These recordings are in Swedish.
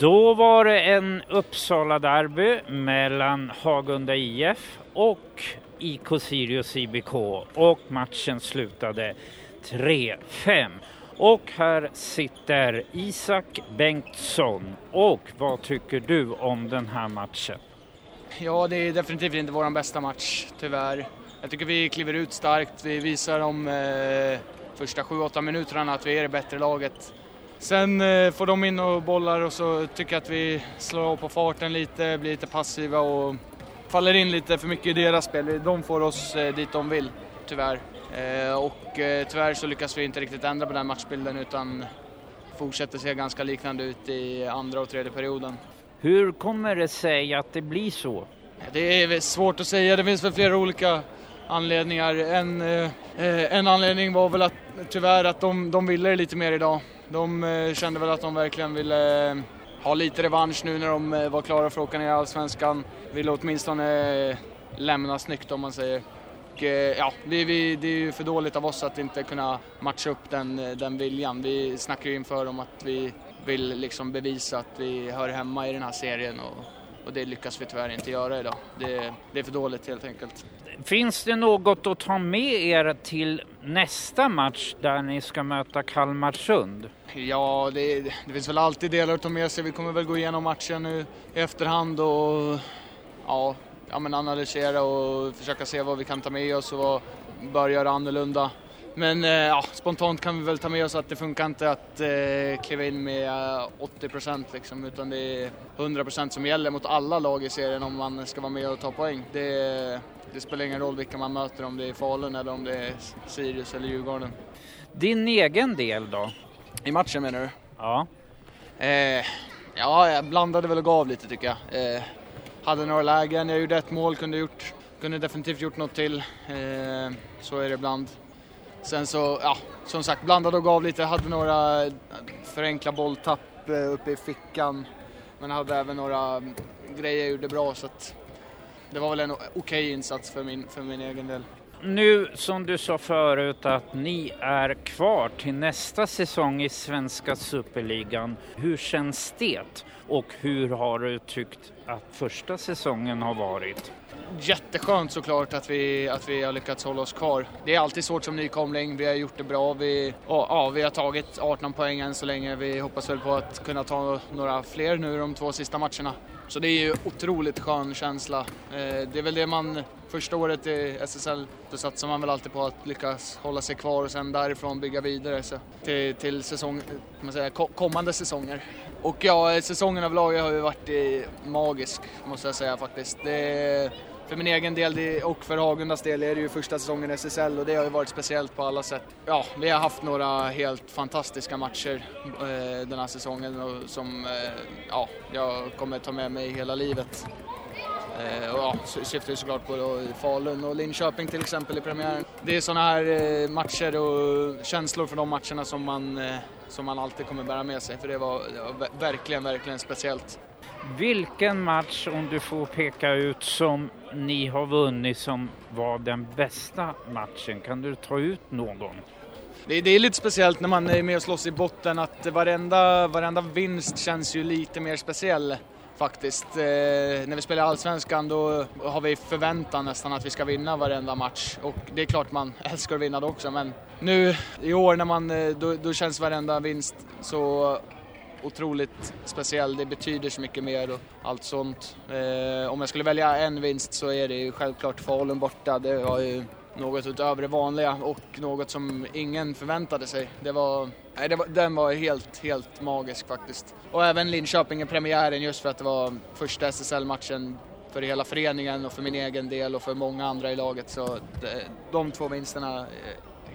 Då var det en Uppsala-derby mellan Hagunda IF och IK Sirius IBK och matchen slutade 3-5. Och här sitter Isak Bengtsson. Och vad tycker du om den här matchen? Ja, det är definitivt inte vår bästa match, tyvärr. Jag tycker vi kliver ut starkt. Vi visar de eh, första 7-8 minuterna att vi är det bättre laget. Sen eh, får de in och bollar och så tycker jag att vi slår av på farten lite, blir lite passiva och faller in lite för mycket i deras spel. De får oss eh, dit de vill, tyvärr. Eh, och tyvärr så lyckas vi inte riktigt ändra på den matchbilden utan fortsätter se ganska liknande ut i andra och tredje perioden. Hur kommer det sig att det blir så? Det är svårt att säga, det finns väl flera olika anledningar. En, en anledning var väl att tyvärr att de, de ville det lite mer idag. De eh, kände väl att de verkligen ville eh, ha lite revansch nu när de eh, var klara för att åka ner i Allsvenskan. Ville åtminstone lämna snyggt om man säger. Och, ja, det, vi, det är ju för dåligt av oss att inte kunna matcha upp den, den viljan. Vi snackar ju inför dem att vi vill liksom bevisa att vi hör hemma i den här serien och, och det lyckas vi tyvärr inte göra idag. Det, det är för dåligt helt enkelt. Finns det något att ta med er till nästa match där ni ska möta Kalmarsund? Ja, det, det finns väl alltid delar att ta med sig. Vi kommer väl gå igenom matchen nu i efterhand och ja, ja, men analysera och försöka se vad vi kan ta med oss och vad bör göra annorlunda. Men eh, ja, spontant kan vi väl ta med oss att det funkar inte att eh, kliva in med 80 procent liksom, utan det är 100 procent som gäller mot alla lag i serien om man ska vara med och ta poäng. Det, det spelar ingen roll vilka man möter, om det är Falun eller om det är Sirius eller Djurgården. Din egen del då? I matchen menar du? Ja. Eh, ja, jag blandade väl och gav lite tycker jag. Eh, hade några lägen, jag gjorde ett mål, kunde, gjort, kunde definitivt gjort något till. Eh, så är det ibland. Sen så, ja, som sagt, blandade och gav lite. Hade några förenkla bolltapp eh, uppe i fickan. Men hade även några mm, grejer jag gjorde bra så att det var väl en okej okay insats för min, för min egen del. Nu som du sa förut att ni är kvar till nästa säsong i svenska superligan. Hur känns det? Och hur har du tyckt att första säsongen har varit? Jätteskönt såklart att vi, att vi har lyckats hålla oss kvar. Det är alltid svårt som nykomling, vi har gjort det bra. Vi, ja, vi har tagit 18 poäng än så länge. Vi hoppas väl på att kunna ta några fler nu de två sista matcherna. Så det är ju otroligt skön känsla. Eh, det är väl det man, första året i SSL, då satsar man väl alltid på att lyckas hålla sig kvar och sen därifrån bygga vidare så, till, till säsong, man säga, kommande säsonger. Och ja, säsongen överlag har ju varit magisk måste jag säga faktiskt. Det, för min egen del och för Hagundas del är det ju första säsongen i SSL och det har ju varit speciellt på alla sätt. Ja, vi har haft några helt fantastiska matcher eh, den här säsongen och som eh, ja, jag kommer ta med mig hela livet. Eh, och ja, syftar ju såklart på Falun och Linköping till exempel i premiären. Det är sådana här eh, matcher och känslor för de matcherna som man, eh, som man alltid kommer bära med sig för det var, det var verkligen, verkligen speciellt. Vilken match, om du får peka ut, som ni har vunnit som var den bästa matchen? Kan du ta ut någon? Det, det är lite speciellt när man är med och slåss i botten att varenda, varenda vinst känns ju lite mer speciell faktiskt. Eh, när vi spelar Allsvenskan då har vi förväntan nästan att vi ska vinna varenda match och det är klart man älskar att vinna då också men nu i år när man, eh, då, då känns varenda vinst så otroligt speciell. Det betyder så mycket mer och allt sånt. Eh, om jag skulle välja en vinst så är det ju självklart Falun borta. Det var ju något utöver det vanliga och något som ingen förväntade sig. Det var, nej, det var, den var helt, helt magisk faktiskt. Och även Linköping i premiären just för att det var första SSL-matchen för hela föreningen och för min egen del och för många andra i laget. Så det, de två vinsterna är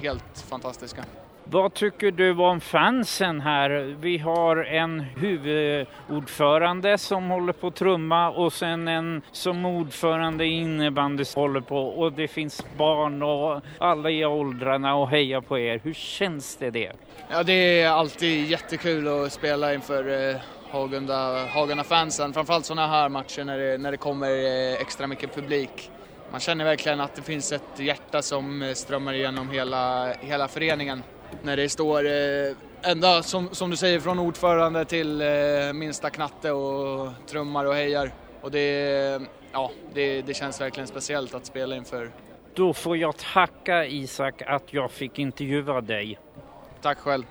helt fantastiska. Vad tycker du om fansen här? Vi har en huvudordförande som håller på att trumma och sen en som ordförande i innebandy håller på och det finns barn och alla i åldrarna och hejar på er. Hur känns det det? Ja, det är alltid jättekul att spela inför eh, Hagunda, Hagunda-fansen. Framförallt sådana här matcher när det, när det kommer eh, extra mycket publik. Man känner verkligen att det finns ett hjärta som eh, strömmar igenom hela, hela föreningen. När det står ända som, som du säger från ordförande till minsta knatte och trummar och hejar. Och det, ja, det, det känns verkligen speciellt att spela inför. Då får jag tacka Isak att jag fick intervjua dig. Tack själv.